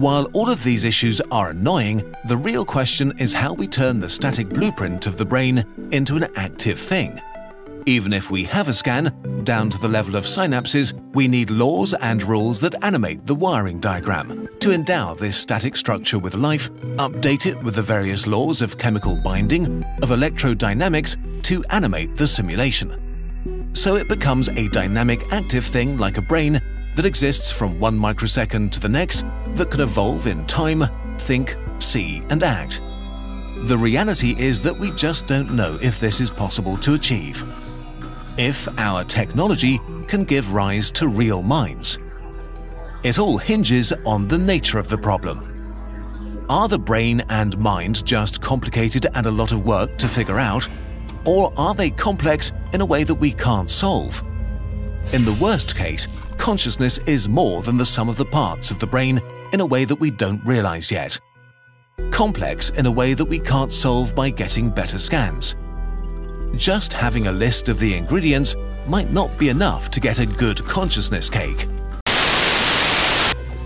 While all of these issues are annoying, the real question is how we turn the static blueprint of the brain into an active thing. Even if we have a scan, down to the level of synapses, we need laws and rules that animate the wiring diagram. To endow this static structure with life, update it with the various laws of chemical binding, of electrodynamics, to animate the simulation. So it becomes a dynamic active thing like a brain that exists from one microsecond to the next that can evolve in time, think, see, and act. The reality is that we just don't know if this is possible to achieve if our technology can give rise to real minds. It all hinges on the nature of the problem. Are the brain and mind just complicated and a lot of work to figure out, or are they complex in a way that we can't solve? In the worst case, consciousness is more than the sum of the parts of the brain in a way that we don't realize yet. Complex in a way that we can't solve by getting better scans just having a list of the ingredients might not be enough to get a good consciousness cake.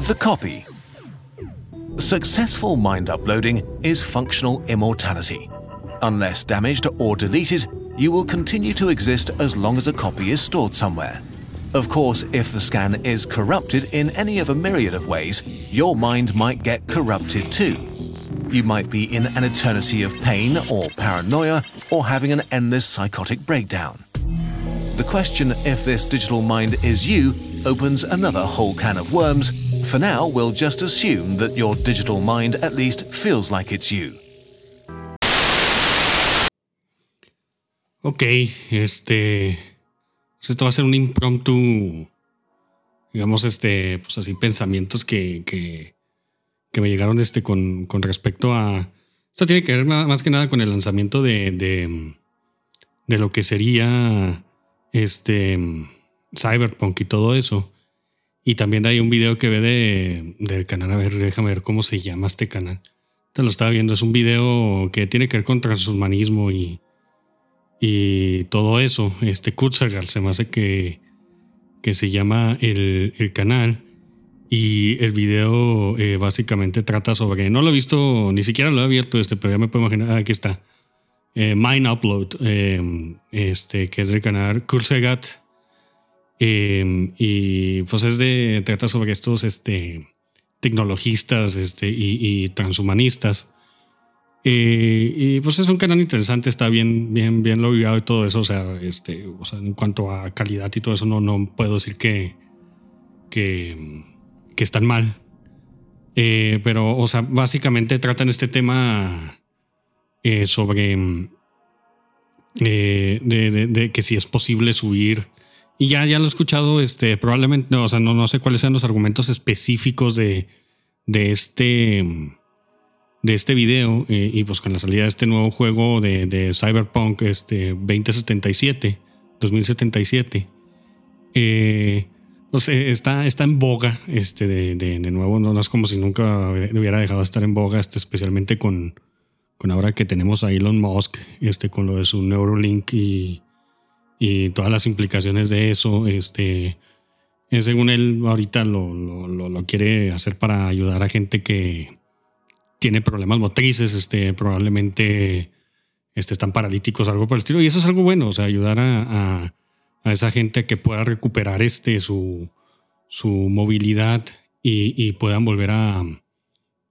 The copy. Successful mind uploading is functional immortality. Unless damaged or deleted, you will continue to exist as long as a copy is stored somewhere. Of course, if the scan is corrupted in any of a myriad of ways, your mind might get corrupted too. You might be in an eternity of pain or paranoia or having an endless psychotic breakdown. The question if this digital mind is you opens another whole can of worms. For now, we'll just assume that your digital mind at least feels like it's you. Ok, este. Esto va a ser un impromptu. Digamos, este. Pues así, pensamientos que. que, que me llegaron este con, con respecto a. Esto tiene que ver más que nada con el lanzamiento de. de, de lo que sería. Este. Cyberpunk y todo eso. Y también hay un video que ve de, del canal. A ver, déjame ver cómo se llama este canal. Te lo estaba viendo. Es un video que tiene que ver con transhumanismo y y todo eso. Este Kurzergal se me hace que, que se llama el, el canal. Y el video eh, básicamente trata sobre. No lo he visto, ni siquiera lo he abierto, este, pero ya me puedo imaginar. Aquí está. Eh, Mind Upload, eh, este, que es del canal Kursegat. y pues es de. Trata sobre estos este, tecnologistas este, y, y transhumanistas eh, y pues es un canal interesante, está bien, bien, bien logrado y todo eso. O sea, este, o sea, en cuanto a calidad y todo eso, no, no puedo decir que, que, que están mal. Eh, pero, o sea, básicamente tratan este tema eh, sobre de, de, que si es posible subir. Y ya, ya lo he escuchado, este, probablemente, o sea, no, no sé cuáles sean los argumentos específicos de, de este de este video eh, y pues con la salida de este nuevo juego de, Cyberpunk este 2077, 2077, eh, pues, eh, está, está en boga este de, de, nuevo, no, es como si nunca hubiera dejado de estar en boga, este, especialmente con, con ahora que tenemos a Elon Musk este, con lo de su Neuralink y, y todas las implicaciones de eso, este... Según él, ahorita lo, lo, lo quiere hacer para ayudar a gente que, tiene problemas motrices, este, probablemente este, están paralíticos, algo por el estilo. Y eso es algo bueno, o sea, ayudar a, a, esa gente que pueda recuperar este, su, su movilidad y, puedan volver a,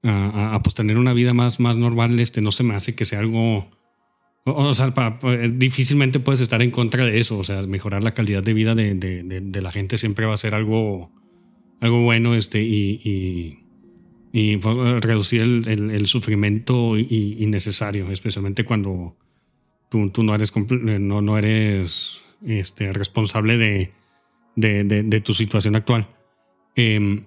a, pues, tener una vida más, más normal. Este, no se me hace que sea algo... O, sea, difícilmente puedes estar en contra de eso. O sea, mejorar la calidad de vida de, de, la gente siempre va a ser algo, algo bueno este, y reducir el, el, sufrimiento innecesario, especialmente cuando tú, tú, no eres, no, no eres este, responsable de, de, de, tu situación actual. Em,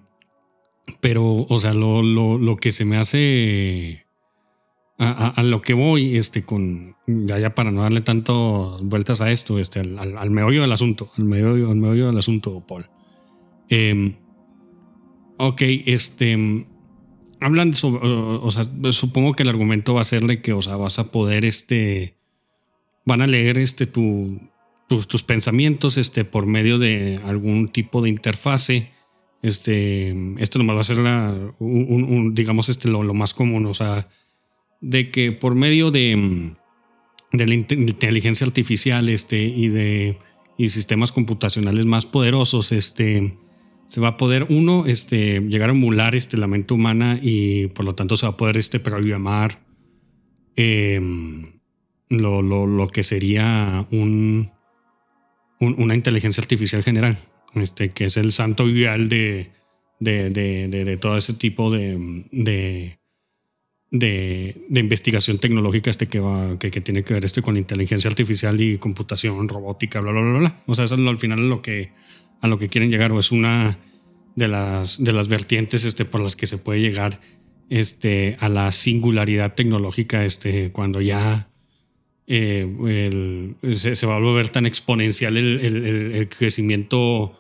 pero, o sea, lo, lo, lo, que se me hace a, a, lo que voy, este, con ya, ya para no darle tantas vueltas a esto, este, al, al, meollo del asunto, al meollo, al meollo del asunto, Paul. Eh, ok, este hablan sobre, o, sea, supongo que el argumento va a ser de que, o sea, vas a poder, este, van a leer, este, tu, tus, tus pensamientos, este, por medio de algún tipo de interfase, Este, esto nomás va a ser la, un, digamos, este, lo, más común, o sea, de que por medio de, de la inteligencia artificial este, y de y sistemas computacionales más poderosos, este, se va a poder, uno, este, llegar a emular este, la mente humana y por lo tanto se va a poder este, programar em, lo, lo, que sería un, una inteligencia artificial general, este, que es el santo vial de, de, de, de, todo ese tipo de, de, de, investigación tecnológica este que, va, que, que, tiene que ver este con inteligencia artificial y computación, robótica, bla, bla, bla, bla. O sea, eso es al final lo que, a lo que quieren llegar o es una de las, de las vertientes este, por las que se puede llegar este, a la singularidad tecnológica este, cuando ya eh, se, va a volver tan exponencial el, el, crecimiento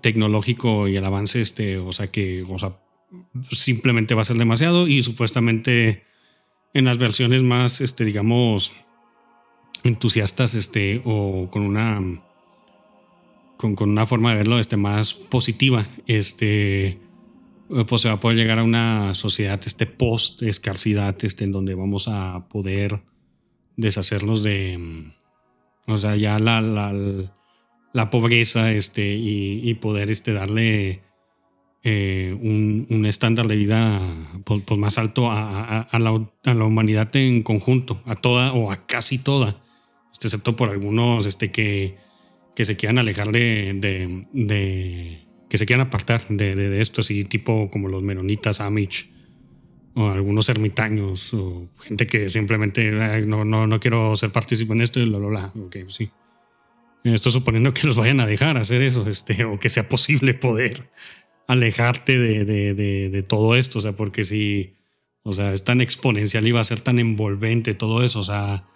tecnológico y el avance, este, o sea que o sea, simplemente va a ser demasiado y supuestamente en las versiones más, este, digamos, entusiastas, este, o con una, con, con una forma de verlo, este, más positiva, este, pues se va a poder llegar a una sociedad, este, post escarcidad, este, en donde vamos a poder deshacernos de, o sea, ya la, la, la pobreza, este, y, poder, este, darle eh, un, estándar de vida pues, pues, más alto a, la, humanidad en conjunto, a toda o a casi toda, excepto por algunos este, que, que se quieran alejar de, de, que se quieran apartar de, esto, así tipo como los menonitas, Amish, o algunos ermitaños, o gente que simplemente no, no, no quiero ser partícipe en esto y bla, bla, bla. Ok, sí. Estoy suponiendo que los vayan a dejar hacer eso, este, o que sea posible poder alejarte de, todo esto, o sea, porque si, o sea, es tan exponencial y va a ser tan envolvente todo eso, o sea,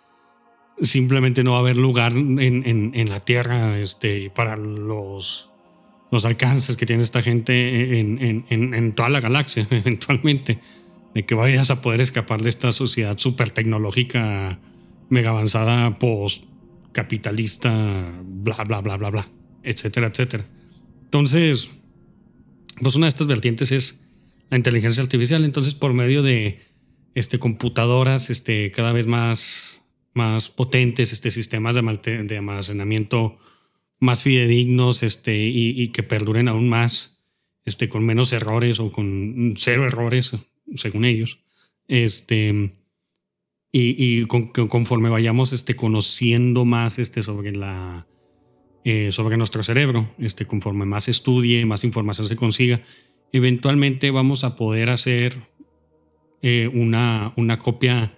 simplemente no va a haber lugar en, la Tierra este, para los, los alcances que tiene esta gente en, toda la galaxia, eventualmente, de que vayas a poder escapar de esta sociedad súper tecnológica, mega avanzada, post capitalista, bla, bla, bla, bla, bla, etcétera, etcétera. Entonces, pues una de estas vertientes es la inteligencia artificial. Entonces, por medio de este, computadoras este, cada vez más, más potentes, este, sistemas de, almacenamiento más fidedignos este, y, que perduren aún más, este, con menos errores o con cero errores, según ellos. Este, y, y conforme vayamos este, conociendo más este, sobre la eh, sobre nuestro cerebro. Este, conforme más estudie, más información se consiga, eventualmente vamos a poder hacer eh, una, una copia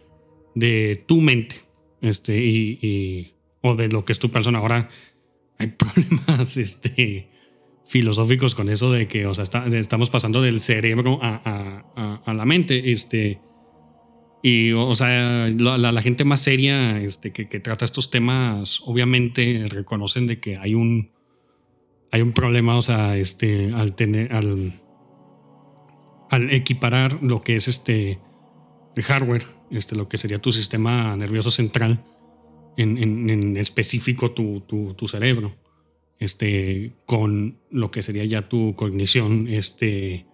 de tu mente este, y, o de lo que es tu persona. Ahora hay problemas este, filosóficos con eso de que o sea, estamos pasando del cerebro a, a, a la mente. Este, y, o sea, la, gente más seria este, que, trata estos temas, obviamente reconocen de que hay un, hay un problema, o sea, este, al tener, al, al equiparar lo que es este el hardware, este, lo que sería tu sistema nervioso central, en, en, específico tu, tu, tu, cerebro, este, con lo que sería ya tu cognición, este,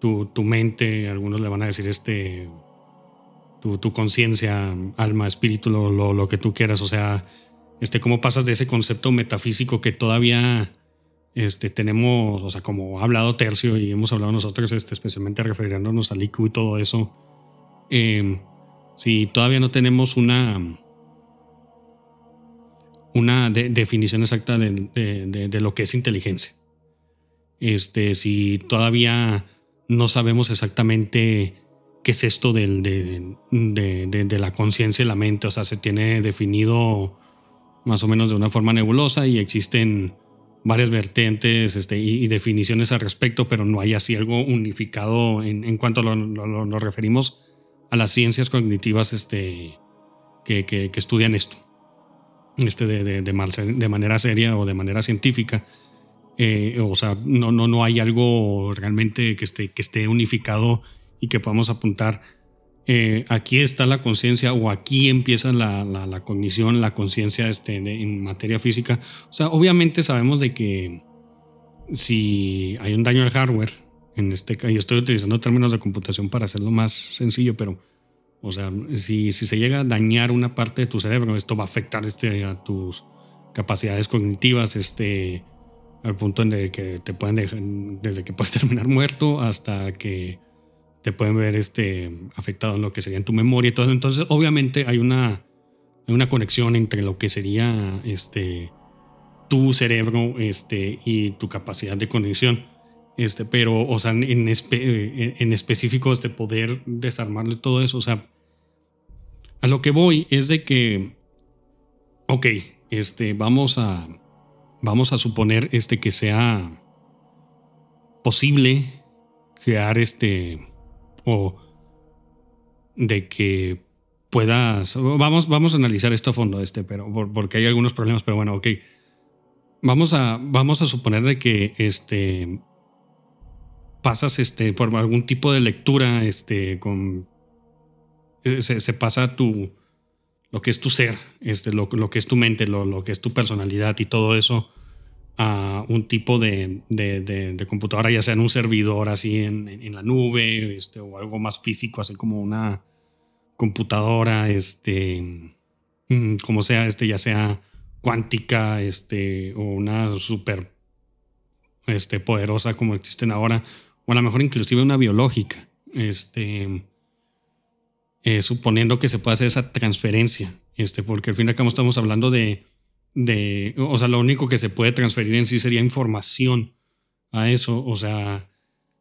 tu, tu mente, algunos le van a decir este tu, conciencia, alma, espíritu, lo, lo, que tú quieras. O sea, este, cómo pasas de ese concepto metafísico que todavía este, tenemos, o sea, como ha hablado Tercio y hemos hablado nosotros, este, especialmente refiriéndonos al IQ y todo eso. Em, si todavía no tenemos una, una definición exacta de, de, lo que es inteligencia. Este, si todavía no sabemos exactamente qué es esto del, de, la conciencia y la mente. O sea, se tiene definido más o menos de una forma nebulosa y existen varias vertientes este, y, definiciones al respecto, pero no hay así algo unificado en, en cuanto lo, nos referimos a las ciencias cognitivas este, que, que, estudian esto, este de, de, manera seria o de manera científica. Eh, o sea, no, no, no hay algo realmente que esté, que esté unificado y que podamos apuntar, eh, aquí está la conciencia o aquí empieza la, la, cognición, la conciencia este, en materia física. O sea, obviamente sabemos de que, si hay un daño al hardware, en este caso, yo estoy utilizando términos de computación para hacerlo más sencillo, pero, o sea, si, si se llega a dañar una parte de tu cerebro, esto va a afectar este, a tus capacidades cognitivas, este, al punto en que te pueden dejar, desde que puedes terminar muerto hasta que te pueden ver este, afectado en lo que sería en tu memoria y todo. Entonces, obviamente hay una, hay una conexión entre lo que sería este, tu cerebro este, y tu capacidad de conexión. Este, pero, o sea, en, en específico, este poder desarmarle todo eso. O sea, a lo que voy es de que, ok, este, vamos a, vamos a suponer este, que sea posible crear este, o de que puedas, vamos, vamos a analizar esto a fondo, este, pero porque hay algunos problemas, pero bueno, ok vamos a, vamos a suponer de que este, pasas este, por algún tipo de lectura, este, con, eh, se, pasa tu, lo que es tu ser, este, lo, lo que es tu mente, lo, lo, que es tu personalidad y todo eso a un tipo de, de, computadora, ya sea en un servidor así en, en, la nube, este, o algo más físico, así como una computadora, este, mm, como sea, este, ya sea cuántica este, o una súper este, poderosa como existen ahora, o a lo mejor inclusive una biológica, este, eh, suponiendo que se pueda hacer esa transferencia, este, porque al fin y al cabo estamos hablando de, de, o sea, lo único que se puede transferir en sí sería información a eso, o sea,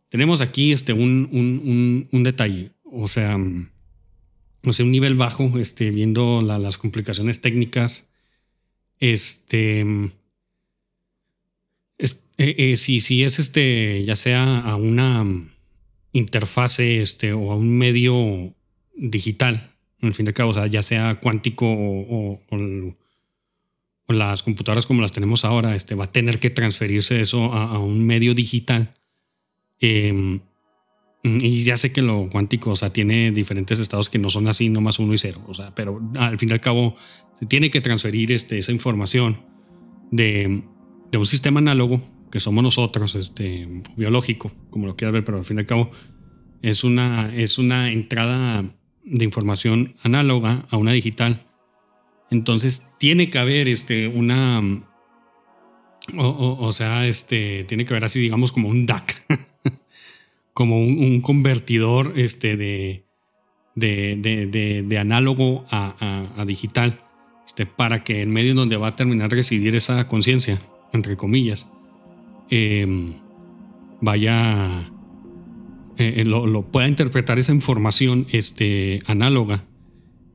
tenemos aquí este, un, un, un, detalle, o sea, o sea, un nivel bajo, este, viendo las complicaciones técnicas este. Eh, eh, si, es este, ya sea a una interfase este, o a un medio digital, en fin de cabo, o sea, ya sea cuántico o, las computadoras como las tenemos ahora, este, va a tener que transferirse eso a, un medio digital. Em, y ya sé que lo cuántico, o sea, tiene diferentes estados que no son así, no más uno y cero, o sea, pero al fin y al cabo se tiene que transferir este, esa información de, un sistema análogo, que somos nosotros, este, biológico, como lo quieras ver, pero al fin y al cabo es una, es una entrada de información análoga a una digital. Entonces tiene que haber este, una... O, sea, este, tiene que haber así, digamos, como un DAC, como un, convertidor este, de, de, de, análogo a, a digital. Este, para que el medio donde va a terminar de residir esa conciencia, entre comillas, em, vaya, eh, eh, lo, pueda interpretar esa información este, análoga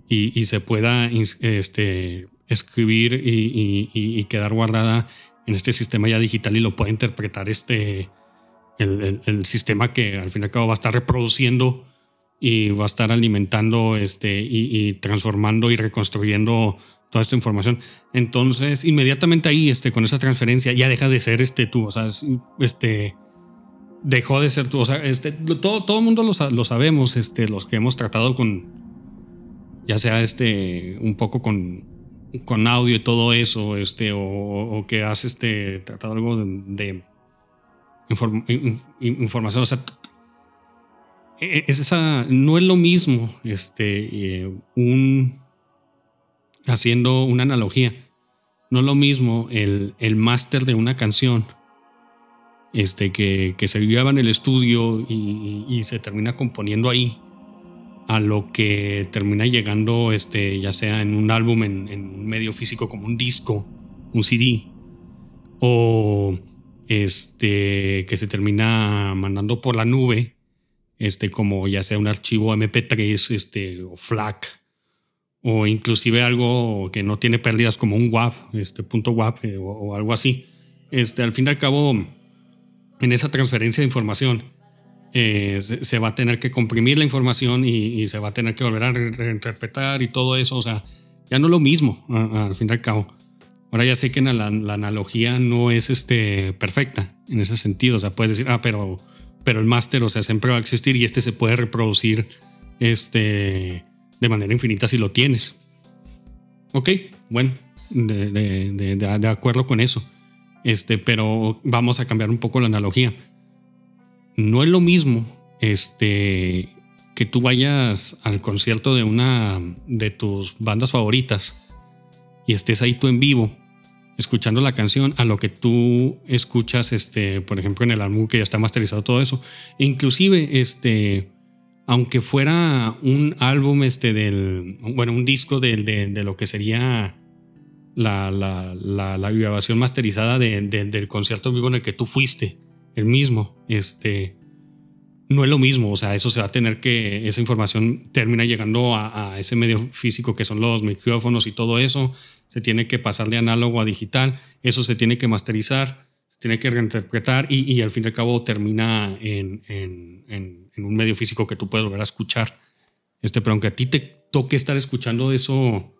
y, se pueda este, escribir y, quedar guardada en este sistema ya digital y lo pueda interpretar este, el, sistema que al fin y al cabo va a estar reproduciendo y va a estar alimentando este, y transformando y reconstruyendo toda esta información. Entonces, inmediatamente ahí, este, con esa transferencia, ya deja de ser este tú. O sea, este dejó de ser tú. O sea, este, todo, todo el mundo lo, sabemos, este, los que hemos tratado con, ya sea este, un poco con, con audio y todo eso, este, o, que has este, tratado algo de, información. O sea, e, e, es esa, no es lo mismo este, eh, un haciendo una analogía, no es lo mismo el, el máster de una canción este, que, que, se lleva en el estudio y, se termina componiendo ahí, a lo que termina llegando, este, ya sea en un álbum, en, en un medio físico como un disco, un CD, o este, que se termina mandando por la nube, este, como ya sea un archivo MP3 este, o FLAC o inclusive algo que no tiene pérdidas como un WAV, este punto WAV eh, o, algo así. Este, al fin y al cabo, en esa transferencia de información, eh, se, va a tener que comprimir la información y, se va a tener que volver a reinterpretar y todo eso. O sea, ya no es lo mismo, al fin y al cabo. Ahora ya sé que la, la, analogía no es este, perfecta en ese sentido. O sea, puedes decir, ah, pero, pero el máster, o sea, siempre va a existir y este se puede reproducir este, de manera infinita si lo tienes. Ok, bueno, de, acuerdo con eso. Este, pero vamos a cambiar un poco la analogía. No es lo mismo este, que tú vayas al concierto de una de tus bandas favoritas y estés ahí tú en vivo escuchando la canción a lo que tú escuchas, este, por ejemplo, en el álbum que ya está masterizado todo eso. E inclusive, este, aunque fuera un álbum, este, del, bueno, un disco de, de, lo que sería la, la, la, grabación masterizada del concierto vivo en el que tú fuiste, el mismo, este, no es lo mismo, o sea, eso se va a tener que, esa información termina llegando a, a ese medio físico que son los micrófonos y todo eso, se tiene que pasar de análogo a digital, eso se tiene que masterizar, se tiene que reinterpretar y, al fin y al cabo termina en, un medio físico que tú puedes volver a escuchar. Este, pero aunque a ti te toque estar escuchando eso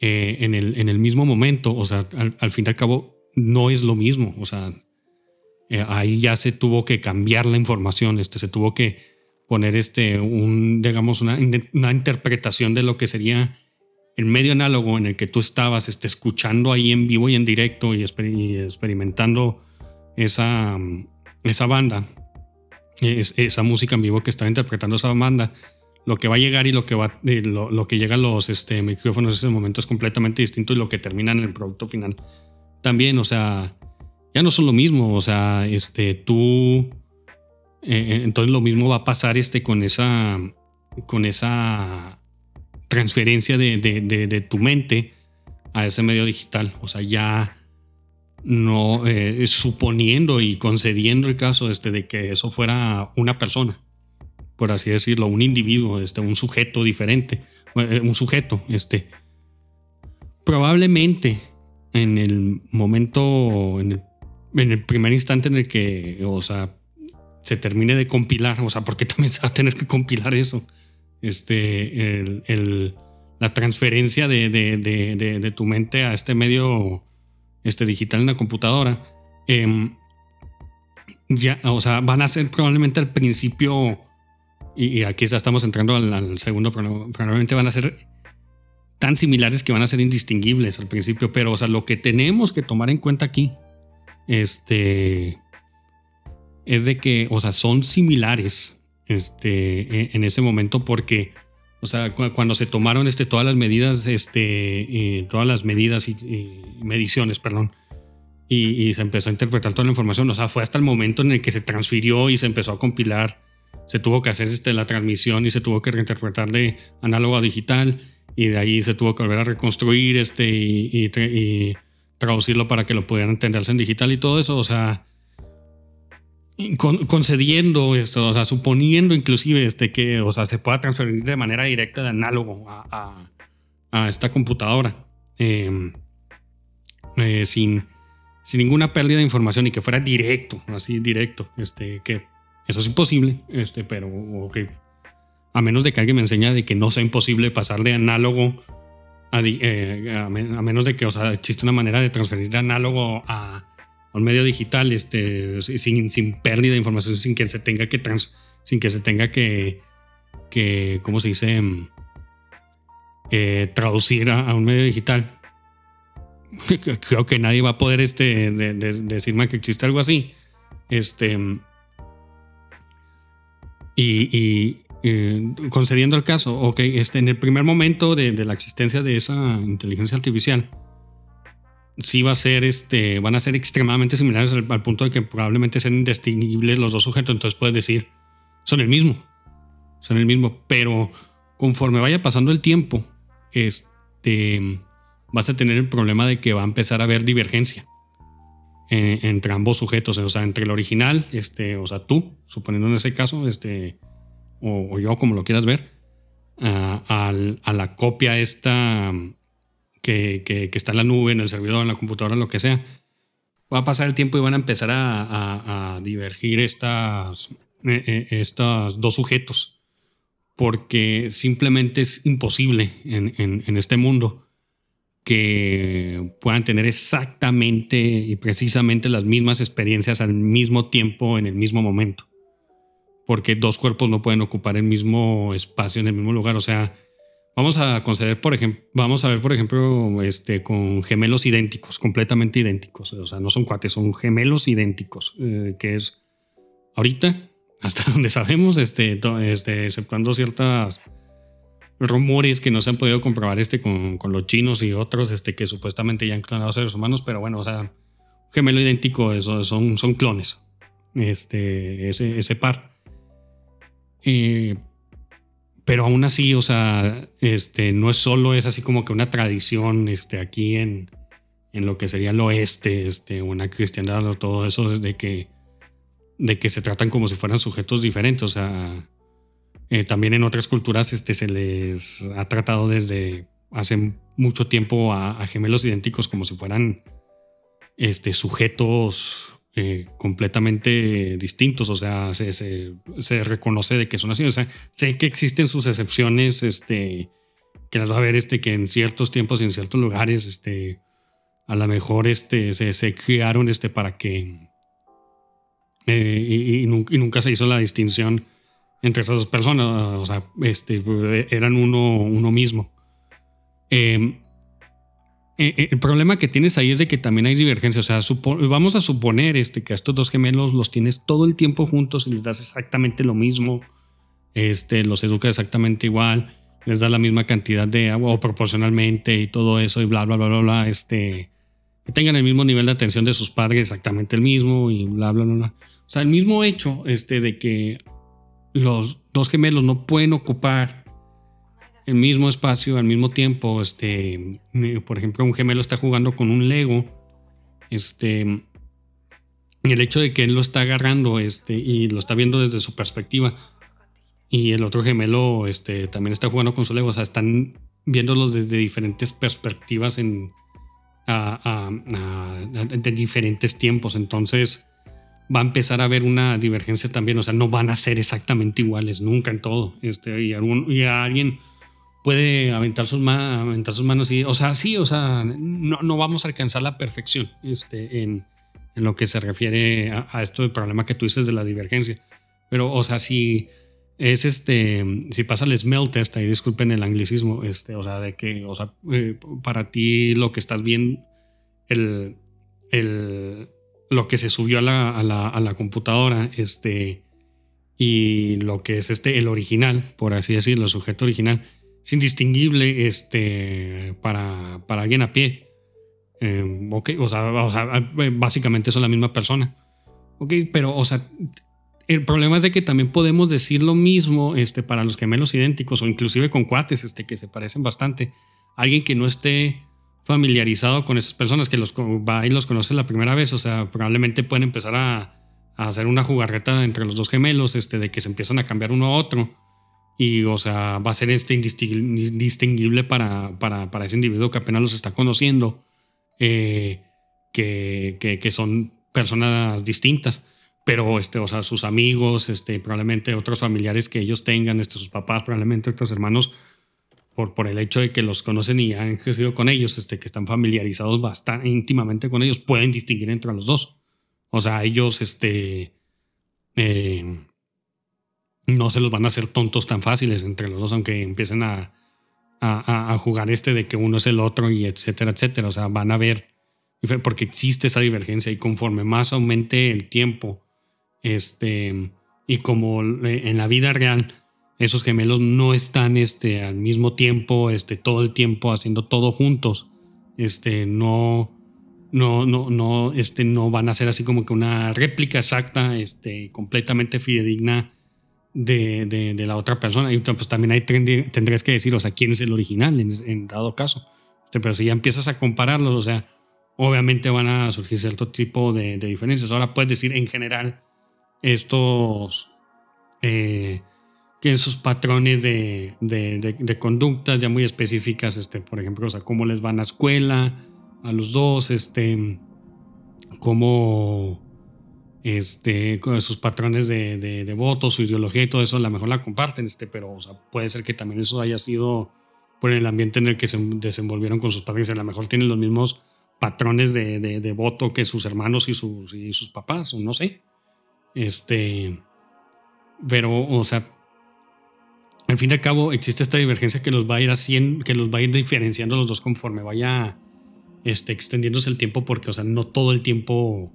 eh, en, el, en el mismo momento, o sea, al, fin y al cabo no es lo mismo, o sea, eh, ahí ya se tuvo que cambiar la información, este, se tuvo que poner este, un, digamos, una, una interpretación de lo que sería el medio análogo en el que tú estabas este, escuchando ahí en vivo y en directo y, experimentando esa, esa banda, esa música en vivo que estaba interpretando esa banda, lo que va a llegar y lo que, va, eh, lo, que llega a los este, micrófonos en ese momento es completamente distinto y lo que termina en el producto final también, o sea, ya no son lo mismo, o sea, este, tú, eh, eh, entonces lo mismo va a pasar este, con esa, con esa transferencia de, tu mente a ese medio digital. O sea, ya no eh, suponiendo y concediendo el caso este, de que eso fuera una persona, por así decirlo, un individuo, este, un sujeto diferente, eh, un sujeto, este, probablemente en el momento, en el, en el primer instante en el que, o sea, se termine de compilar, o sea, porque también se va a tener que compilar eso este, el, la transferencia de, de, tu mente a este medio este, digital en la computadora. Em, ya, o sea, van a ser probablemente al principio, y, aquí ya estamos entrando al, segundo, probablemente van a ser tan similares que van a ser indistinguibles al principio, pero o sea, lo que tenemos que tomar en cuenta aquí, este, es de que, o sea, son similares, este, e, en ese momento porque, o sea, cuando se tomaron este, todas las medidas, este, eh, todas las medidas y, mediciones, perdón, y, se empezó a interpretar toda la información, o sea, fue hasta el momento en el que se transfirió y se empezó a compilar, se tuvo que hacer este, la transmisión y se tuvo que reinterpretar de análogo a digital y de ahí se tuvo que volver a reconstruir este y, y traducirlo para que lo pudieran entenderse en digital y todo eso, o sea, concediendo esto, o sea, suponiendo inclusive este que, o sea, se pueda transferir de manera directa de análogo a, esta computadora em, eh, sin, sin ninguna pérdida de información y que fuera directo, así directo, este, que eso es imposible, este, pero a menos de que alguien me enseñe de que no sea imposible pasar de análogo a, eh, a menos de que, o sea, existe una manera de transferir de análogo a un medio digital este, sin, sin pérdida de información, sin que se tenga que, trans, sin que, se tenga que, que ¿cómo se dice? Mm, eh, traducir a, un medio digital. Creo que nadie va a poder este, decirme que existe algo así. Este, y, concediendo el caso, ok, este, en el primer momento de la existencia de esa inteligencia artificial, sí va a ser, este, van a ser extremadamente similares al, punto de que probablemente sean indistinguibles los dos sujetos. Entonces puedes decir, son el mismo, son el mismo. Pero conforme vaya pasando el tiempo, este, vas a tener el problema de que va a empezar a haber divergencia eh, entre ambos sujetos, o sea, entre el original, este, o sea, tú, suponiendo en ese caso, este, o, yo, como lo quieras ver, a la copia esta que, está en la nube, en el servidor, en la computadora, en lo que sea. Va a pasar el tiempo y van a empezar a, divergir estas, eh, eh, estos dos sujetos. Porque simplemente es imposible en, este mundo que puedan tener exactamente y precisamente las mismas experiencias al mismo tiempo, en el mismo momento. Porque dos cuerpos no pueden ocupar el mismo espacio en el mismo lugar. O sea, Vamos a conceder, por ejemplo, vamos a ver, por ejemplo, este, con gemelos idénticos, completamente idénticos. O sea, no son cuates, son gemelos idénticos, eh, que es ahorita, hasta donde sabemos, este, este, exceptuando ciertas rumores que no se han podido comprobar este, con, con, los chinos y otros este, que supuestamente ya han clonado seres humanos, pero bueno, o sea, gemelo idéntico, eso, son, son clones, este, ese, ese par. Eh, pero aún así, o sea, este, no es solo, es así como que una tradición este, aquí en, en lo que sería el oeste, este, una cristiandad o todo eso, de que, de que se tratan como si fueran sujetos diferentes. O sea, eh, también en otras culturas este, se les ha tratado desde hace mucho tiempo a, a gemelos idénticos como si fueran este, sujetos eh, completamente distintos, o sea, se, se, reconoce de que son así, o sea, sé que existen sus excepciones, este, que las va a ver, este, que en ciertos tiempos y en ciertos lugares, este, a lo mejor, este, se, se crearon, este, para que, eh, y, nunca, se hizo la distinción entre esas dos personas, o sea, este, eran uno, uno mismo. Eh, eh, eh, el problema que tienes ahí es de que también hay divergencia. O sea, vamos a suponer este, que a estos dos gemelos los tienes todo el tiempo juntos y les das exactamente lo mismo. Este, los educa exactamente igual. Les da la misma cantidad de agua o proporcionalmente y todo eso y bla, bla, bla, bla, bla. Este, que tengan el mismo nivel de atención de sus padres, exactamente el mismo y bla, bla, bla, bla. O sea, el mismo hecho este, de que los dos gemelos no pueden ocupar el mismo espacio al mismo tiempo. Este, por ejemplo, un gemelo está jugando con un Lego. Este, el hecho de que él lo está agarrando este, y lo está viendo desde su perspectiva. Y el otro gemelo este, también está jugando con su Lego. O sea, están viéndolos desde diferentes perspectivas en, de diferentes tiempos. Entonces va a empezar a haber una divergencia también. O sea, no van a ser exactamente iguales nunca en todo. Este, y, algún, y a alguien puede aventar sus, manos y, o sea, sí, o sea, no, vamos a alcanzar la perfección este, en, en lo que se refiere a, esto del problema que tú dices de la divergencia. Pero, o sea, si es este, si pasa el smell test, ahí disculpen el anglicismo, este, o sea, de que, o sea, eh, para ti lo que estás viendo, el, el, lo que se subió a la, a la, a la computadora, este, y lo que es este, el original, por así decirlo, el sujeto original, es indistinguible este, para, para alguien a pie. Eh, o sea, básicamente son la misma persona. Ok, pero, o sea, el problema es de que también podemos decir lo mismo este, para los gemelos idénticos o inclusive con cuates este, que se parecen bastante. Alguien que no esté familiarizado con esas personas, que los va y los conoce la primera vez, o sea, probablemente pueden empezar a, a hacer una jugarreta entre los dos gemelos, este, de que se empiezan a cambiar uno a otro y, o sea, va a ser este indistinguible para, para, para ese individuo que apenas los está conociendo, eh, que, que, son personas distintas. Pero, este, o sea, sus amigos, este, probablemente otros familiares que ellos tengan, este, sus papás, probablemente otros hermanos, por, por el hecho de que los conocen y han crecido con ellos, este, que están familiarizados bastante íntimamente con ellos, pueden distinguir entre los dos. O sea, ellos, este, eh, no se los van a hacer tontos tan fáciles entre los dos, aunque empiecen a, a, jugar este de que uno es el otro y etcétera, etcétera. O sea, van a ver, porque existe esa divergencia y conforme más aumente el tiempo, este, y como en la vida real, esos gemelos no están este, al mismo tiempo, este, todo el tiempo haciendo todo juntos, este, no, no, no, no, este, no van a ser así como que una réplica exacta, este, completamente fidedigna de, de, la otra persona. Y pues también ahí tendrías que decir, o sea, quién es el original en, dado caso. Este, pero si ya empiezas a compararlos, o sea, obviamente van a surgir cierto tipo de, diferencias. Ahora puedes decir en general estos, eh, que sus patrones de, de, conductas ya muy específicas, este, por ejemplo, o sea, cómo les van a escuela a los dos, este, cómo este, sus patrones de, de, voto, su ideología y todo eso, a lo mejor la comparten, este, pero puede ser que también eso haya sido por el ambiente en el que se desenvolvieron con sus padres, a lo mejor tienen los mismos patrones de, de voto que sus hermanos y sus, y sus papás, o no sé. Este, pero, o sea, al fin y al cabo existe esta divergencia que los va a ir haciendo, que los va a ir diferenciando los dos conforme vaya este, extendiéndose el tiempo, porque, o sea, no todo el tiempo,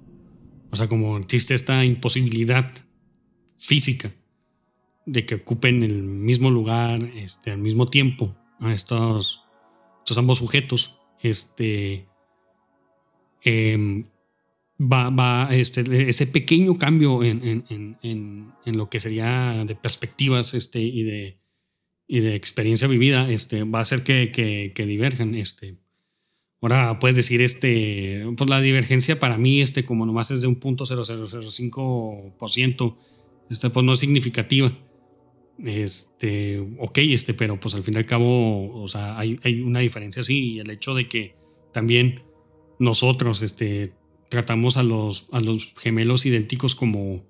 o sea, como existe esta imposibilidad física de que ocupen el mismo lugar, este, al mismo tiempo, a estos, estos ambos sujetos, este, em, va, va este, ese pequeño cambio en, en, en, en, lo que sería de perspectivas este, y, de, y de experiencia vivida, este, va a hacer que, que, que diverjan. Este, Ahora puedes decir, este, pues la divergencia para mí, este, como nomás es de un punto 0005%, este, pues no es significativa. Este, ok, este, pero pues al fin y al cabo, o sea, hay, hay una diferencia sí, y el hecho de que también nosotros, este, tratamos a los, a los gemelos idénticos como,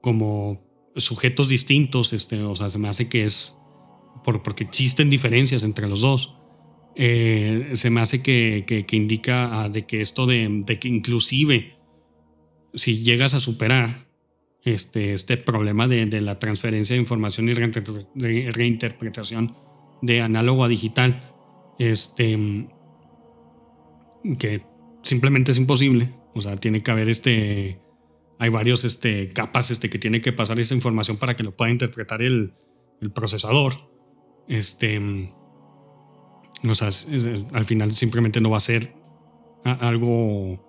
como sujetos distintos, este, o sea, se me hace que es por, porque existen diferencias entre los dos. Eh, se me hace que, que, indica ah, de que esto de, que inclusive si llegas a superar este, este problema de, de la transferencia de información y reinterpretación de análogo a digital, este, que simplemente es imposible. O sea, tiene que haber este, hay varios este, capas este, que tiene que pasar esa información para que lo pueda interpretar el procesador. Este, o sea, al final simplemente no va a ser algo,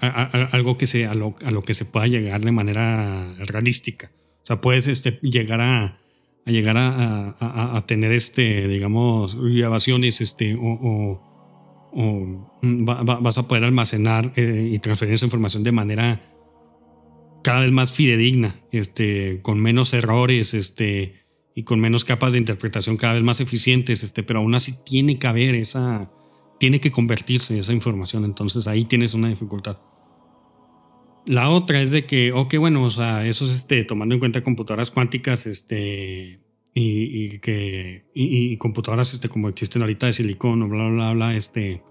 algo que sea a lo, a que se pueda llegar de manera realística. O sea, puedes este, llegar a, a llegar a, a, tener este, digamos, grabaciones este, o, o, vas a poder almacenar eh, y transferir esa información de manera cada vez más fidedigna, este, con menos errores, este, y con menos capas de interpretación cada vez más eficientes, este, pero aún así tiene que haber esa, tiene que convertirse esa información, entonces ahí tienes una dificultad. La otra es de que, ok, bueno, o sea, eso es este, tomando en cuenta computadoras cuánticas, este, y, que, y, computadoras este, como existen ahorita de silicón o bla, bla, bla, este,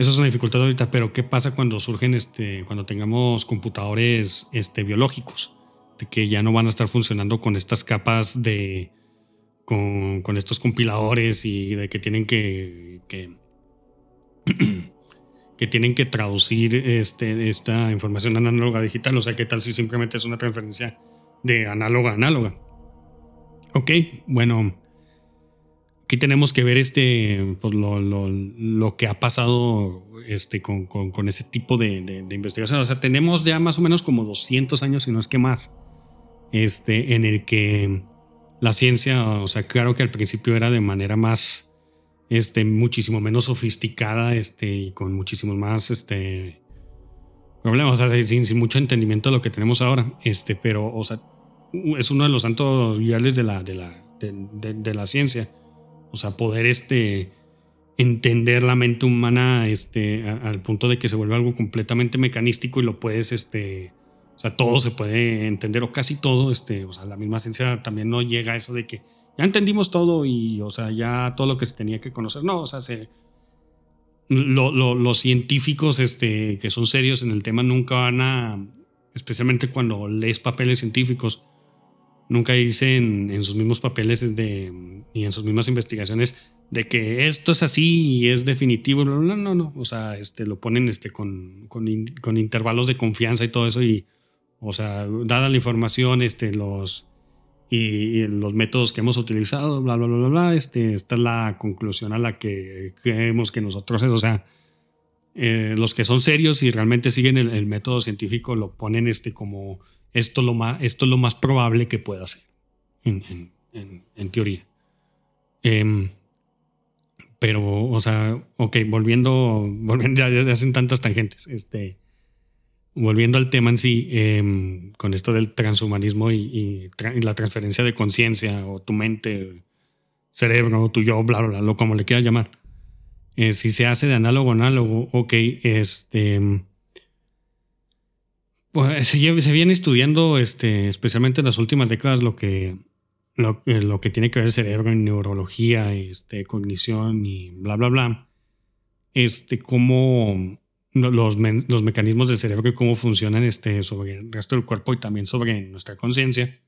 eso es una dificultad ahorita, pero ¿qué pasa cuando surgen, este, cuando tengamos computadores, este, biológicos? De que ya no van a estar funcionando con estas capas de, con, con estos compiladores y de que tienen que, que, tienen que traducir este, esta información análoga a digital. O sea, ¿qué tal si simplemente es una transferencia de análoga a análoga? Ok, bueno, aquí tenemos que ver este, pues lo, lo, lo que ha pasado este, con, con, con ese tipo de, investigación. O sea, tenemos ya más o menos como 200 años, si no es que más, este, en el que la ciencia, o sea, claro que al principio era de manera más, este, muchísimo menos sofisticada, este, y con muchísimos más, este, problemas, o sea, sin, sin, mucho entendimiento de lo que tenemos ahora, este, pero, o sea, es uno de los santos viales de la, de la, de, la ciencia, o sea, poder, este, entender la mente humana, este, al punto de que se vuelve algo completamente mecanístico y lo puedes, este, o sea, todo se puede entender o casi todo. Este, o sea, la misma ciencia también no llega a eso de que ya entendimos todo y, o sea, ya todo lo que se tenía que conocer. No, o sea, se, los científicos este, que son serios en el tema nunca van a, especialmente cuando lees papeles científicos, nunca dicen en sus mismos papeles de, y en sus mismas investigaciones de que esto es así y es definitivo. No, no, no. O sea, este, lo ponen este, con, con, con intervalos de confianza y todo eso y o sea, dada la información, este, los, y, los métodos que hemos utilizado, bla, bla, bla, bla, este, esta es la conclusión a la que creemos que nosotros es, o sea, eh, los que son serios y realmente siguen el, método científico lo ponen este como esto, lo más, esto es lo más probable que pueda ser, en, en, en teoría. Em, pero, o sea, ok, volviendo, volviendo ya, ya hacen tantas tangentes, este volviendo al tema en sí, em, con esto del transhumanismo y, la transferencia de conciencia o tu mente, cerebro, tu yo, bla, bla, bla, lo como le quieras llamar. Eh, si se hace de análogo a análogo, ok, este. Pues se, viene estudiando, este, especialmente en las últimas décadas, lo que, lo, lo que tiene que ver el cerebro en neurología, este, cognición y bla, bla, bla. Este, cómo los, los mecanismos del cerebro y cómo funcionan este, sobre el resto del cuerpo y también sobre nuestra conciencia.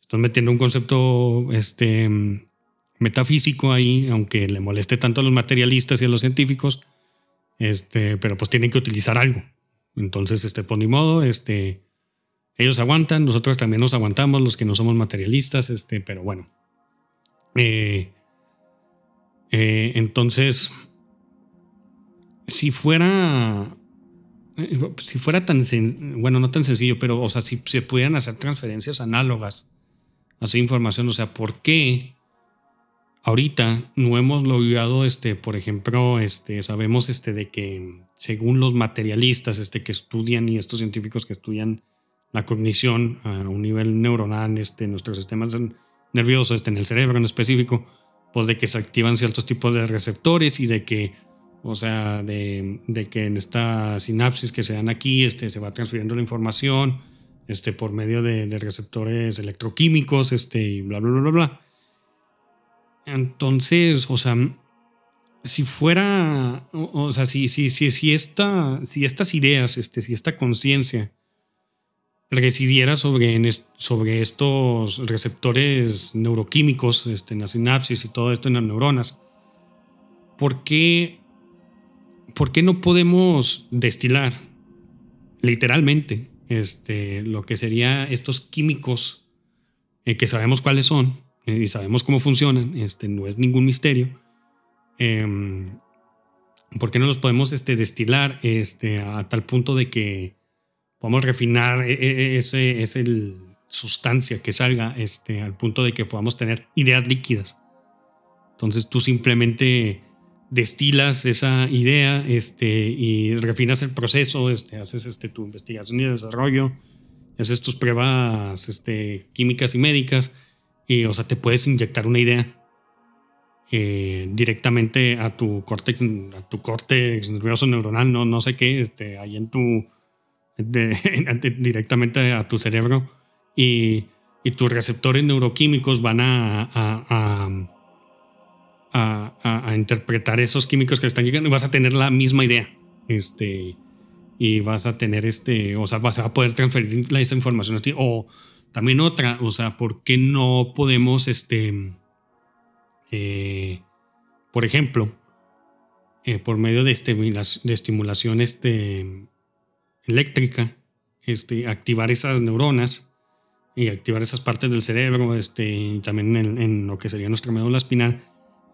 estás metiendo un concepto este, metafísico ahí, aunque le moleste tanto a los materialistas y a los científicos, este, pero pues tienen que utilizar algo. Entonces, este, por ni modo, este, ellos aguantan, nosotros también nos aguantamos, los que no somos materialistas, este, pero bueno. Eh, eh, entonces, si fuera, si fuera tan, bueno, no tan sencillo, pero, o sea, si se pudieran hacer transferencias análogas así información, o sea, ¿por qué ahorita no hemos logrado, este, por ejemplo, este, sabemos, este, de que según los materialistas, este, que estudian y estos científicos que estudian la cognición a un nivel neuronal, este, nuestros sistemas nerviosos, este, en el cerebro en específico, pues de que se activan ciertos tipos de receptores y de que, o sea, de, que en esta sinapsis que se dan aquí, este, se va transfiriendo la información, este, por medio de, receptores electroquímicos, este, y bla, bla, bla, bla, bla. Entonces, o sea, si fuera, o, sea, si, si, si, si, esta, si estas ideas, este, si esta conciencia residiera sobre, sobre estos receptores neuroquímicos este, en la sinapsis y todo esto en las neuronas, ¿por qué, ¿por qué no podemos destilar literalmente este, lo que sería estos químicos eh, que sabemos cuáles son eh, y sabemos cómo funcionan? Este, no es ningún misterio. Em, ¿Por qué no los podemos este, destilar este, a tal punto de que podemos refinar e, e, e, ese, ese sustancia que salga este, al punto de que podamos tener ideas líquidas. Entonces tú simplemente destilas esa idea este, y refinas el proceso, este, haces este, tu investigación y desarrollo, haces tus pruebas este, químicas y médicas y, o sea, te puedes inyectar una idea eh, directamente a tu córtex, a tu córtex nervioso neuronal, no, no sé qué, este, ahí en tu, directamente a tu cerebro y, tus receptores neuroquímicos van a, interpretar esos químicos que están llegando y vas a tener la misma idea. Este, y vas a tener este, o sea, vas a poder transferir esa información a ti. O también otra, o sea, ¿por qué no podemos, este, eh, por ejemplo, eh, por medio de, de estimulación este, eléctrica, este, activar esas neuronas y activar esas partes del cerebro, este, y también en, lo que sería nuestra médula espinal,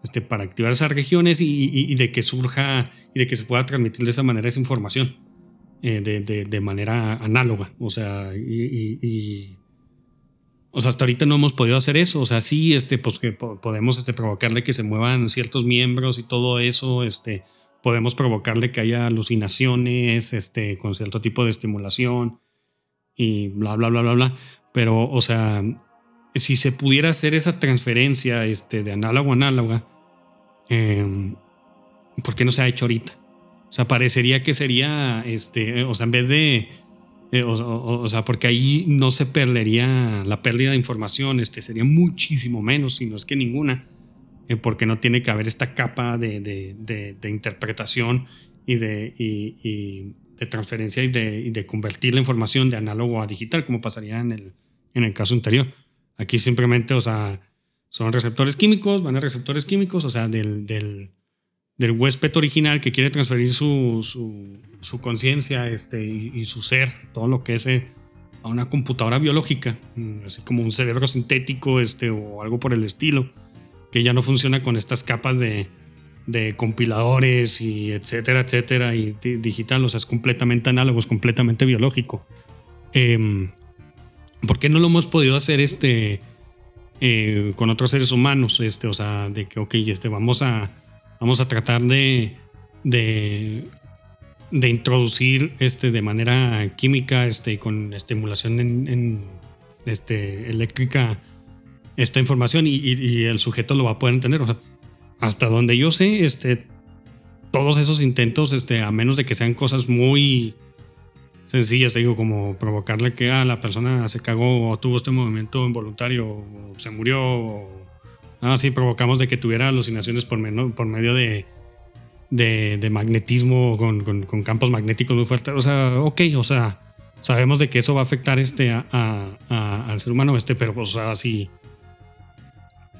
este, para activar esas regiones y, de que surja y de que se pueda transmitir de esa manera esa información eh, de, manera análoga. O sea, y, o sea, hasta ahorita no hemos podido hacer eso. O sea, sí, este, pues que podemos este, provocarle que se muevan ciertos miembros y todo eso, este, podemos provocarle que haya alucinaciones, este, con cierto tipo de estimulación y bla, bla, bla, bla, bla. Pero, o sea, si se pudiera hacer esa transferencia este, de análogo a análoga, em, ¿por qué no se ha hecho ahorita? O sea, parecería que sería, este, o sea, en vez de, eh, o, sea, porque ahí no se perdería la pérdida de información, este, sería muchísimo menos, si no es que ninguna. Eh, porque no tiene que haber esta capa de, de, interpretación y de, y, de transferencia y de, convertir la información de análogo a digital, como pasaría en el, en el caso anterior. Aquí simplemente, o sea, son receptores químicos, van a receptores químicos, o sea, del, del, del huésped original que quiere transferir su, su, su conciencia este, y, su ser, todo lo que es eh, a una computadora biológica, mm, así como un cerebro sintético este, o algo por el estilo que ya no funciona con estas capas de, compiladores y etcétera, etcétera, y digital, o sea, es completamente análogo, es completamente biológico. Em, ¿Por qué no lo hemos podido hacer este, eh, con otros seres humanos? Este, o sea, de que, ok, este, vamos, a, vamos a tratar de, de, introducir este, de manera química, este, con estimulación en, este, eléctrica, esta información y, el sujeto lo va a poder entender. O sea, hasta donde yo sé, este, todos esos intentos, este, a menos de que sean cosas muy sencillas, digo, como provocarle que ah, la persona se cagó o tuvo este movimiento involuntario o se murió. O, ah, sí, provocamos de que tuviera alucinaciones por, por medio de, de, magnetismo con, campos magnéticos muy fuertes. O sea, ok, o sea, sabemos de que eso va a afectar este al ser humano, este, pero o sea, si,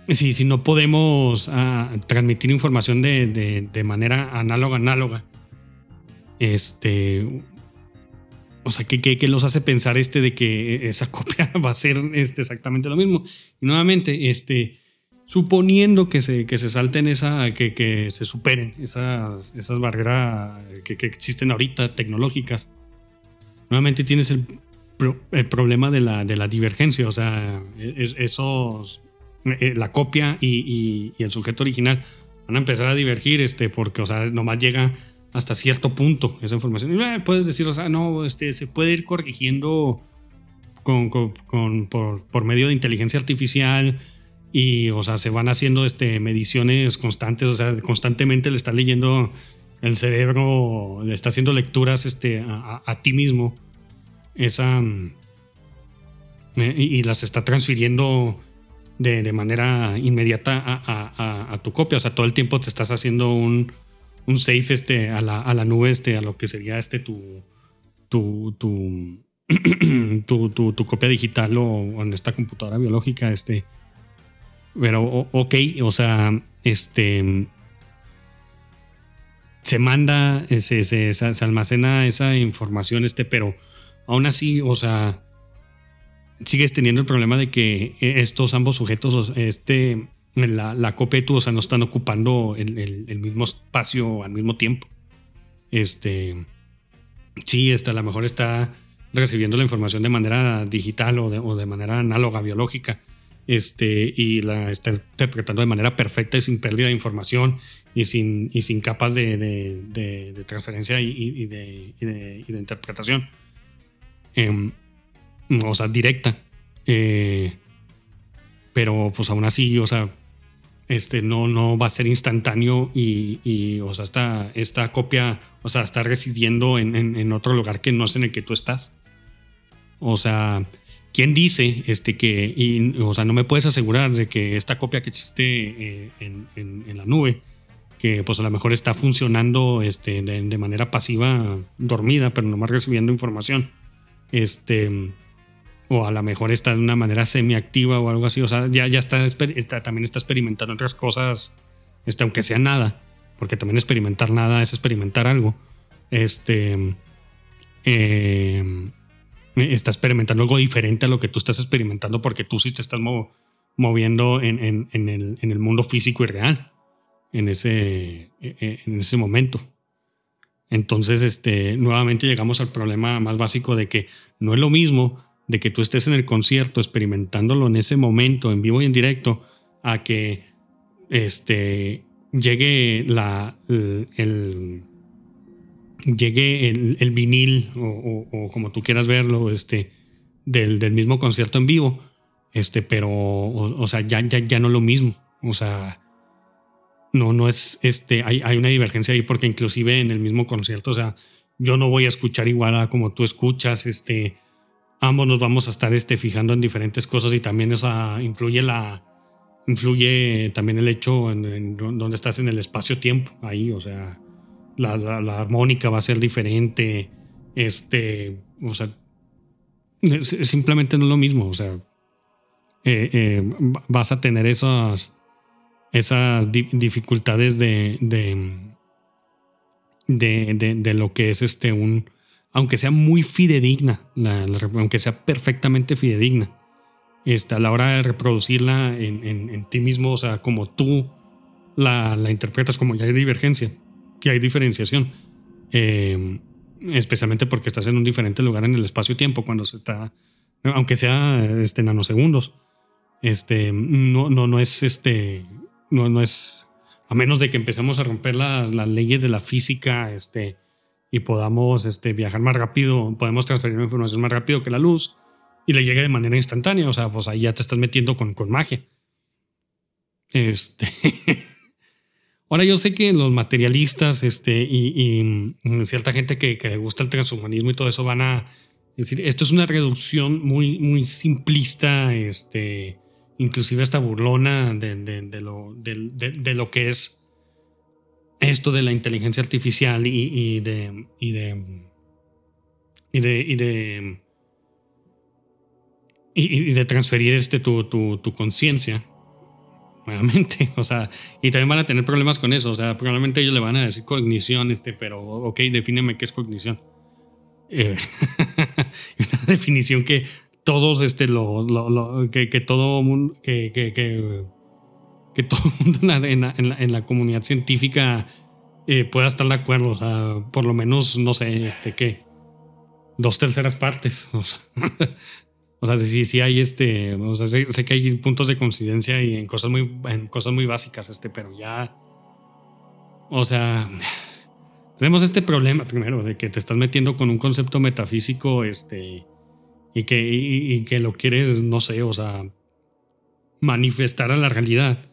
si, no podemos ah, transmitir información de, de, manera análoga, análoga, este, o sea, ¿qué, qué, los hace pensar este de que esa copia va a ser este, exactamente lo mismo? Y nuevamente, este, suponiendo que se, que se salten esa, que, que se superen esas, esas barreras que, que existen ahorita tecnológicas, nuevamente tienes el, el problema de la, de la, divergencia, o sea, esos, eh, la copia y, y, el sujeto original van a empezar a divergir, este, porque, o sea, nomás llega hasta cierto punto esa información. Y eh, puedes decir, o sea, no, este, se puede ir corrigiendo con, con, por, por, medio de inteligencia artificial y, o sea, se van haciendo este, mediciones constantes, o sea, constantemente le está leyendo el cerebro, le está haciendo lecturas este, a, ti mismo, esa, mm, eh, y, las está transfiriendo de, de manera inmediata a, a, tu copia, o sea, todo el tiempo te estás haciendo un un safe este, a, la, a la nube, este, a lo que sería este tu, tu, tu, tu, copia digital o, en esta computadora biológica. Este. Pero, ok, o sea, este. Se manda, se, se, se, almacena esa información, este, pero aún así, o sea, sigues teniendo el problema de que estos ambos sujetos, este, la, la copia de tu, o sea, no están ocupando el, mismo espacio al mismo tiempo. Este, sí, este, a lo mejor está recibiendo la información de manera digital o de, o de manera análoga, biológica, este, y la está interpretando de manera perfecta y sin pérdida de información y sin, y sin capas de, de, transferencia y, y, de, de, interpretación. Em, o sea, directa. Eh, pero pues aún así, o sea, este, no, no va a ser instantáneo y, o sea, esta, esta copia, o sea, está residiendo en, otro lugar que no es en el que tú estás. O sea, ¿quién dice este, que, y, o sea, no me puedes asegurar de que esta copia que existe eh, en, la nube, que pues a lo mejor está funcionando este, de, manera pasiva, dormida, pero no más recibiendo información, este, o a lo mejor está de una manera semiactiva o algo así, o sea, ya, ya está, también está experimentando otras cosas, este, aunque sea nada, porque también experimentar nada es experimentar algo. Este em, está experimentando algo diferente a lo que tú estás experimentando, porque tú sí te estás moviendo en, el, mundo físico y real en ese, e, e, en ese momento. Entonces, este, nuevamente llegamos al problema más básico de que no es lo mismo de que tú estés en el concierto experimentándolo en ese momento, en vivo y en directo, a que este, llegue la, el, llegue el, vinil o, como tú quieras verlo, este, del, del, mismo concierto en vivo, este, pero, o, sea, ya, ya, ya no lo mismo, o sea, no, no es, este, hay, hay una divergencia ahí porque inclusive en el mismo concierto, o sea, yo no voy a escuchar igual a como tú escuchas, este, ambos nos vamos a estar este, fijando en diferentes cosas y también esa influye la influye también el hecho en, donde estás en el espacio-tiempo ahí, o sea, la, armónica va a ser diferente, este, o sea, simplemente no es lo mismo, o sea, eh, eh, vas a tener esas, esas dificultades de de, de, lo que es este un, aunque sea muy fidedigna, aunque sea perfectamente fidedigna, este, a la hora de reproducirla en, ti mismo, o sea, como tú la, interpretas, como ya hay divergencia y hay diferenciación, eh, especialmente porque estás en un diferente lugar en el espacio-tiempo cuando se está, aunque sea este, nanosegundos, este, no, no, no es este, no, no es, a menos de que empecemos a romper las leyes de la física, este, y podamos este, viajar más rápido, podemos transferir información más rápido que la luz y le llegue de manera instantánea. O sea, pues ahí ya te estás metiendo con, con magia. Este. Ahora yo sé que los materialistas este, y, cierta gente que, le gusta el transhumanismo y todo eso van a decir, esto es una reducción muy, muy simplista, este, inclusive hasta burlona de, de, lo, de, lo que es esto de la inteligencia artificial y, de, y de y de, y de, y, de transferir este, tu, tu, tu conciencia nuevamente, o sea, y también van a tener problemas con eso, o sea, probablemente ellos le van a decir cognición, este, pero, ok, defíneme qué es cognición. Eh, una definición que todos, este, lo, lo, que, que, todo mundo, que, que, todo mundo en la, en la, comunidad científica eh, pueda estar de acuerdo, o sea, por lo menos, no sé, este, ¿qué? Dos terceras partes, o sea, o sea, sí, sí hay este, o sea, sé, que hay puntos de coincidencia y en cosas muy, en cosas muy básicas, este, pero ya, o sea, tenemos este problema primero de que te estás metiendo con un concepto metafísico, este, y que, y, que lo quieres, no sé, o sea, manifestar a la realidad,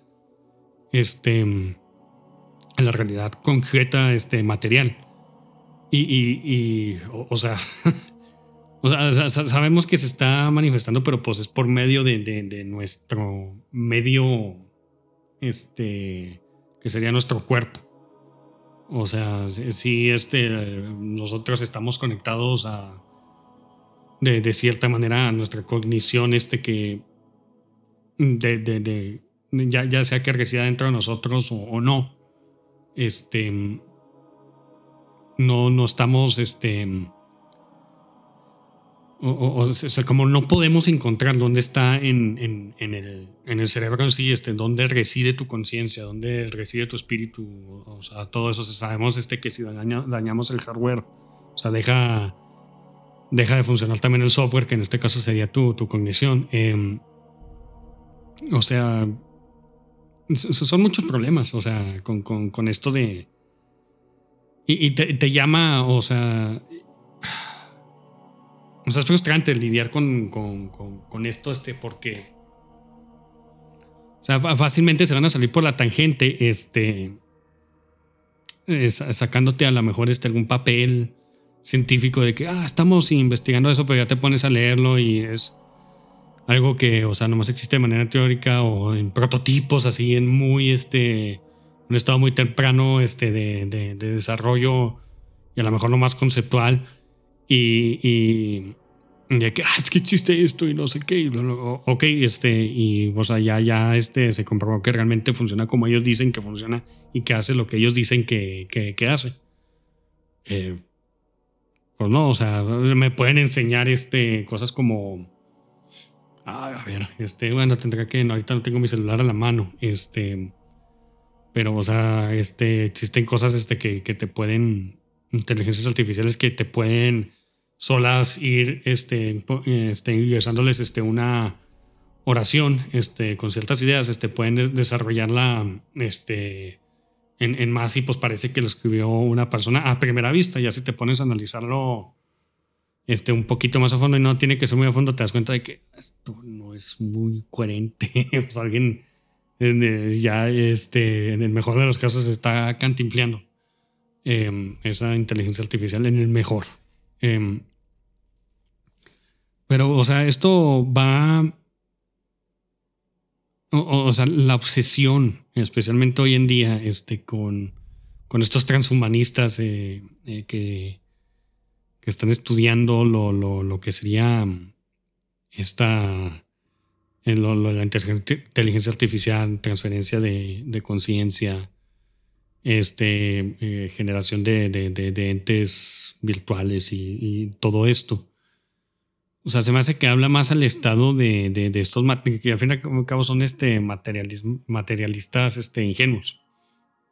este, a la realidad concreta, este, material. Y, y, y o sea, O sea, sabemos que se está manifestando, pero pues es por medio de, nuestro medio, este, que sería nuestro cuerpo. O sea, si este, nosotros estamos conectados a, de, cierta manera a nuestra cognición, este que, de, ya, ya sea que resida dentro de nosotros o, no, este, no, no estamos, este, o, sea, como no podemos encontrar dónde está en, en, en, el, en el cerebro en sí, este, dónde reside tu conciencia, dónde reside tu espíritu, o sea, todo eso. sabemos este, que si dañamos el hardware, o sea, deja, deja de funcionar también el software, que en este caso sería tu, tu cognición. Em, o sea, son muchos problemas, o sea, con, con, con esto de... Y, te, llama, o sea, o sea, es frustrante lidiar con, con, esto, este, porque. O sea, fácilmente se van a salir por la tangente, este. sacándote a lo mejor este, algún papel científico de que, ah, estamos investigando eso, pero ya te pones a leerlo y es algo que, o sea, nomás existe de manera teórica o en prototipos, así, en muy, este, un estado muy temprano, este, de, de, de desarrollo y a lo mejor lo más conceptual. Y, y, de que, ah, es que existe esto y no sé qué. ok, este, y o sea, ya, ya este, se comprobó que realmente funciona como ellos dicen que funciona y que hace lo que ellos dicen que, que, hace. Eh, pues no, o sea, me pueden enseñar este, cosas como. A ver, este, bueno, tendrá que. ahorita no tengo mi celular a la mano. Este. Pero, o sea, este, existen cosas este, que, que te pueden. Inteligencias artificiales que te pueden solas ir este, este, ingresándoles este, una oración este, con ciertas ideas, este, pueden desarrollarla este, en, en, más y pues parece que lo escribió una persona a primera vista. Ya si te pones a analizarlo este, un poquito más a fondo y no tiene que ser muy a fondo, te das cuenta de que esto no es muy coherente. o sea, alguien ya este, en el mejor de los casos está cantimpleando em, esa inteligencia artificial en el mejor. Em, pero, o sea, esto va. O, sea, la obsesión, especialmente hoy en día, este, con, con estos transhumanistas eh, eh, que, que, están estudiando lo, lo, lo que sería esta. Eh, la inteligencia artificial, transferencia de, de conciencia, este, generación de, de, de, entes virtuales y, todo esto. O sea, se me hace que habla más al estado de, estos que al fin y al cabo son este materialistas este, ingenuos.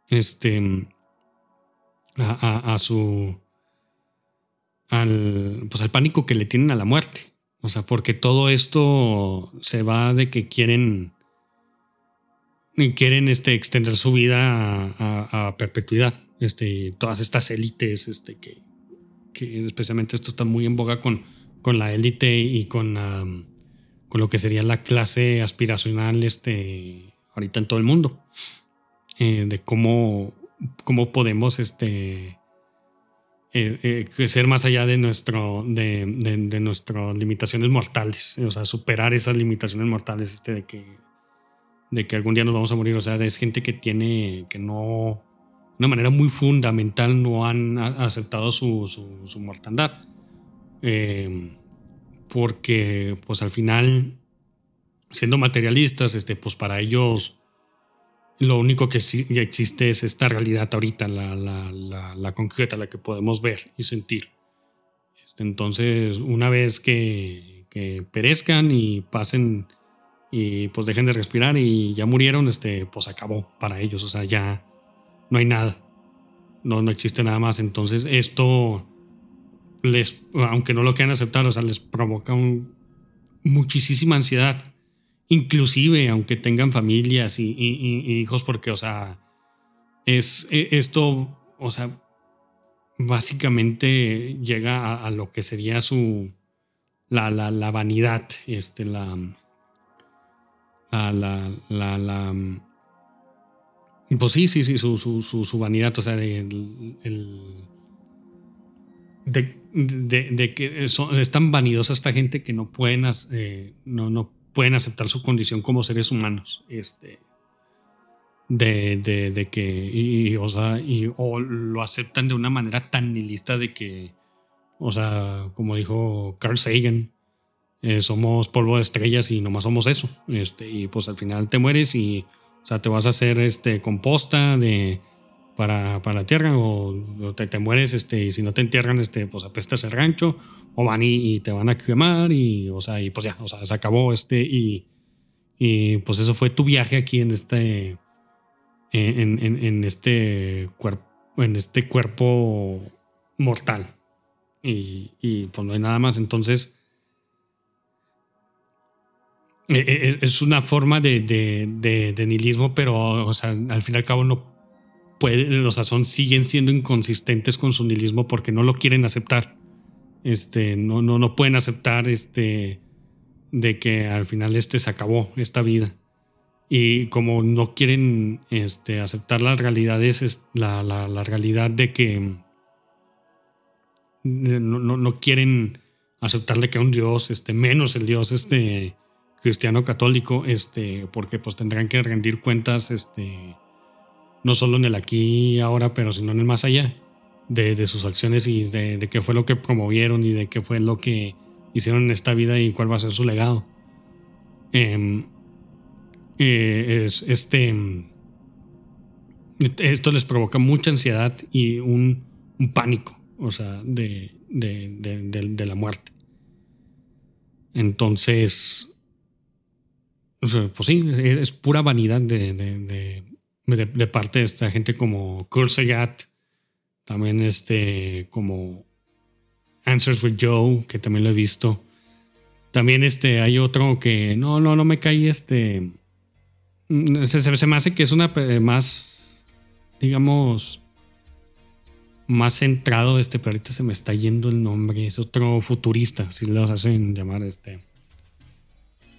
Este. A, a, su. Al, pues al pánico que le tienen a la muerte. O sea, porque todo esto se va de que quieren. Quieren este, extender su vida a, perpetuidad. Este, todas estas élites, este, que, que especialmente esto está muy en boga con con la élite y con, con lo que sería la clase aspiracional este, ahorita en todo el mundo. Eh, de cómo, cómo podemos este, eh, eh, crecer más allá de, nuestro, de, de, nuestras limitaciones mortales. O sea, superar esas limitaciones mortales este, de, que, de que algún día nos vamos a morir. O sea, es gente que tiene, que no, de una manera muy fundamental no han aceptado su, su, su mortandad Eh, porque, pues al final, siendo materialistas, este, pues para ellos lo único que sí existe es esta realidad ahorita, la, la, la, concreta, la que podemos ver y sentir. Este, entonces, una vez que, que, perezcan y pasen y pues dejen de respirar y ya murieron, este, pues acabó para ellos, o sea, ya no hay nada, no, no existe nada más. Entonces, esto les, aunque no lo quieran aceptar, o sea, les provoca muchísima ansiedad inclusive aunque tengan familias y, hijos, porque, o sea, es e, esto, o sea, básicamente llega a, lo que sería su, la, la, vanidad, este, la, la, la, la, pues sí, sí, sí, su, su, su, vanidad, o sea, de, el, de, de, que es tan vanidosa esta gente que no pueden, eh, no, no pueden aceptar su condición como seres humanos. Este, de, de, que, y, o sea, y, o lo aceptan de una manera tan nihilista de que, o sea, como dijo Carl Sagan, eh, somos polvo de estrellas y nomás somos eso. Este, y pues al final te mueres y, o sea, te vas a hacer este, composta de, para, para la tierra o, te, te, mueres este, y si no te entierran, este, pues apestas el rancho o van y, te van a quemar y, o sea, y pues ya, o sea, se acabó este y, y pues eso fue tu viaje aquí en este, en, en, este cuerpo, en este cuerpo mortal. Y, y, pues no hay nada más. Entonces, e, e, e, es una forma de, de, de, nihilismo, pero o sea, al fin y al cabo no puede, o son, siguen siendo inconsistentes con su nihilismo porque no lo quieren aceptar. Este, no, no, no pueden aceptar este, de que al final este se acabó, esta vida. Y como no quieren este, aceptar las realidades, es la, la, realidad de que no, no, quieren aceptarle que un Dios, este, menos el Dios este, cristiano católico, este, porque pues tendrán que rendir cuentas, este, no solo en el aquí y ahora, pero sino en el más allá de, sus acciones y de, qué fue lo que promovieron y de qué fue lo que hicieron en esta vida y cuál va a ser su legado. Em, eh, es, este, esto les provoca mucha ansiedad y un, pánico, o sea, de, de, la muerte. Entonces, pues sí, es pura vanidad de, parte de esta gente como Kurt también este como Answers with Joe, que también lo he visto. También este hay otro que no, no, no me cae este. Se, me hace que es una más, digamos, más centrado este, pero ahorita se me está yendo el nombre. Es otro futurista, si los hacen llamar este.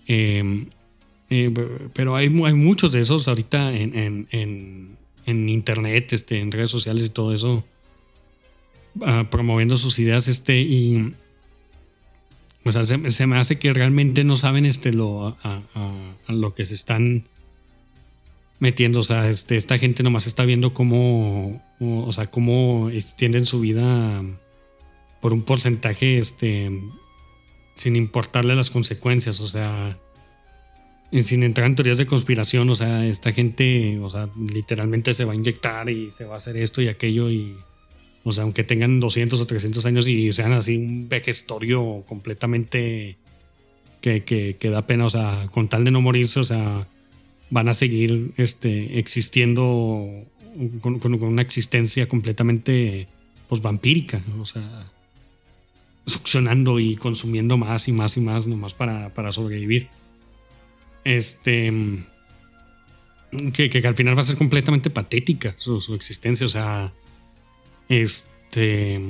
Em, eh, pero hay, muchos de esos ahorita en, internet, este, en redes sociales y todo eso. Ah, promoviendo sus ideas este y se, me hace que realmente no saben este lo a, lo que se están metiendo o sea este esta gente nomás está viendo cómo o, sea cómo extienden su vida por un porcentaje este sin importarle las consecuencias o sea sin entrar en teorías de conspiración o sea esta gente o sea literalmente se va a inyectar y se va a hacer esto y aquello y o sea, aunque tengan 200 o 300 años y sean así un vejestorio completamente que, que, da pena, o sea, con tal de no morirse, o sea, van a seguir este, existiendo con, una existencia completamente pues, vampírica, o sea, succionando y consumiendo más y más y más nomás para, para sobrevivir. Este. Que, que, al final va a ser completamente patética su, su existencia, o sea este.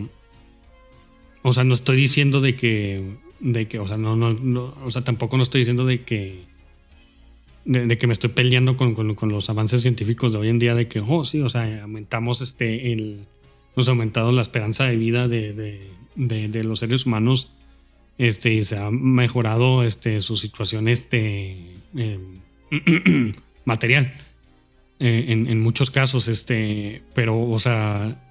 O sea, no estoy diciendo de que. De que, o sea, no, no, o sea, tampoco no estoy diciendo de que. De, que me estoy peleando con, con, los avances científicos de hoy en día, de que, oh, sí, o sea, aumentamos este. El, nos ha aumentado la esperanza de vida de, de, los seres humanos. Este, y se ha mejorado este, su situación este, em, material. Eh, en, muchos casos, este, pero, o sea,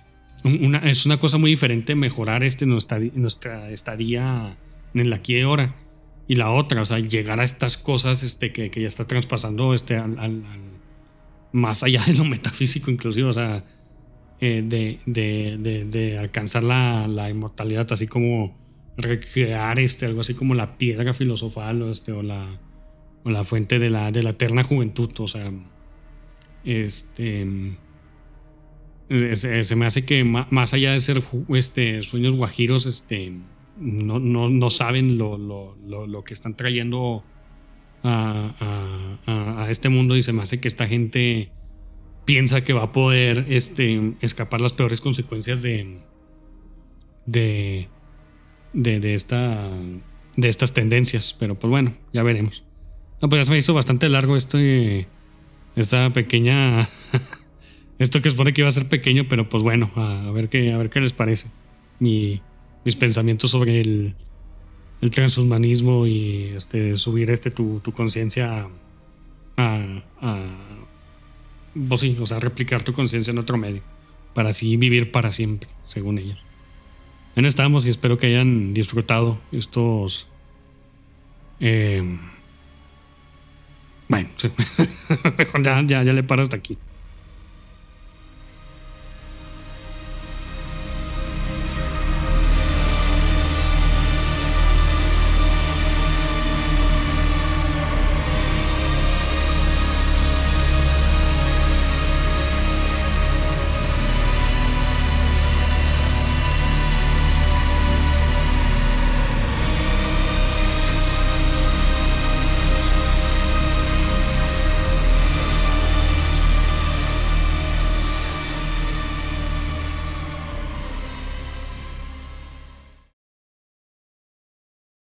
es una cosa muy diferente mejorar este nuestra, nuestra estadía en el aquí y ahora. Y la otra, o sea, llegar a estas cosas este, que, que ya está traspasando este, más allá de lo metafísico, inclusive, o sea, eh, de, de, de, alcanzar la, la, inmortalidad, así como recrear este, algo así como la piedra filosofal o, este, o, la, la fuente de la, de la eterna juventud, o sea, este se, me hace que más allá de ser este, sueños guajiros, este, no, no, no saben lo, lo, lo, que están trayendo a, a, a, este mundo y se me hace que esta gente piensa que va a poder este, escapar las peores consecuencias de, de, de, de, esta, de estas tendencias. Pero pues bueno, ya veremos. No, pues ya se me hizo bastante largo este, esta pequeña esto que supone que iba a ser pequeño, pero pues bueno, a, ver, qué, a ver qué les parece. Mi, mis pensamientos sobre el, el transhumanismo y este, subir este, tu, tu conciencia a, a, pues sí, o sea, replicar tu conciencia en otro medio, para así vivir para siempre, según ellos. En estamos y espero que hayan disfrutado estos... Eh, bueno, ya, ya, ya le paro hasta aquí.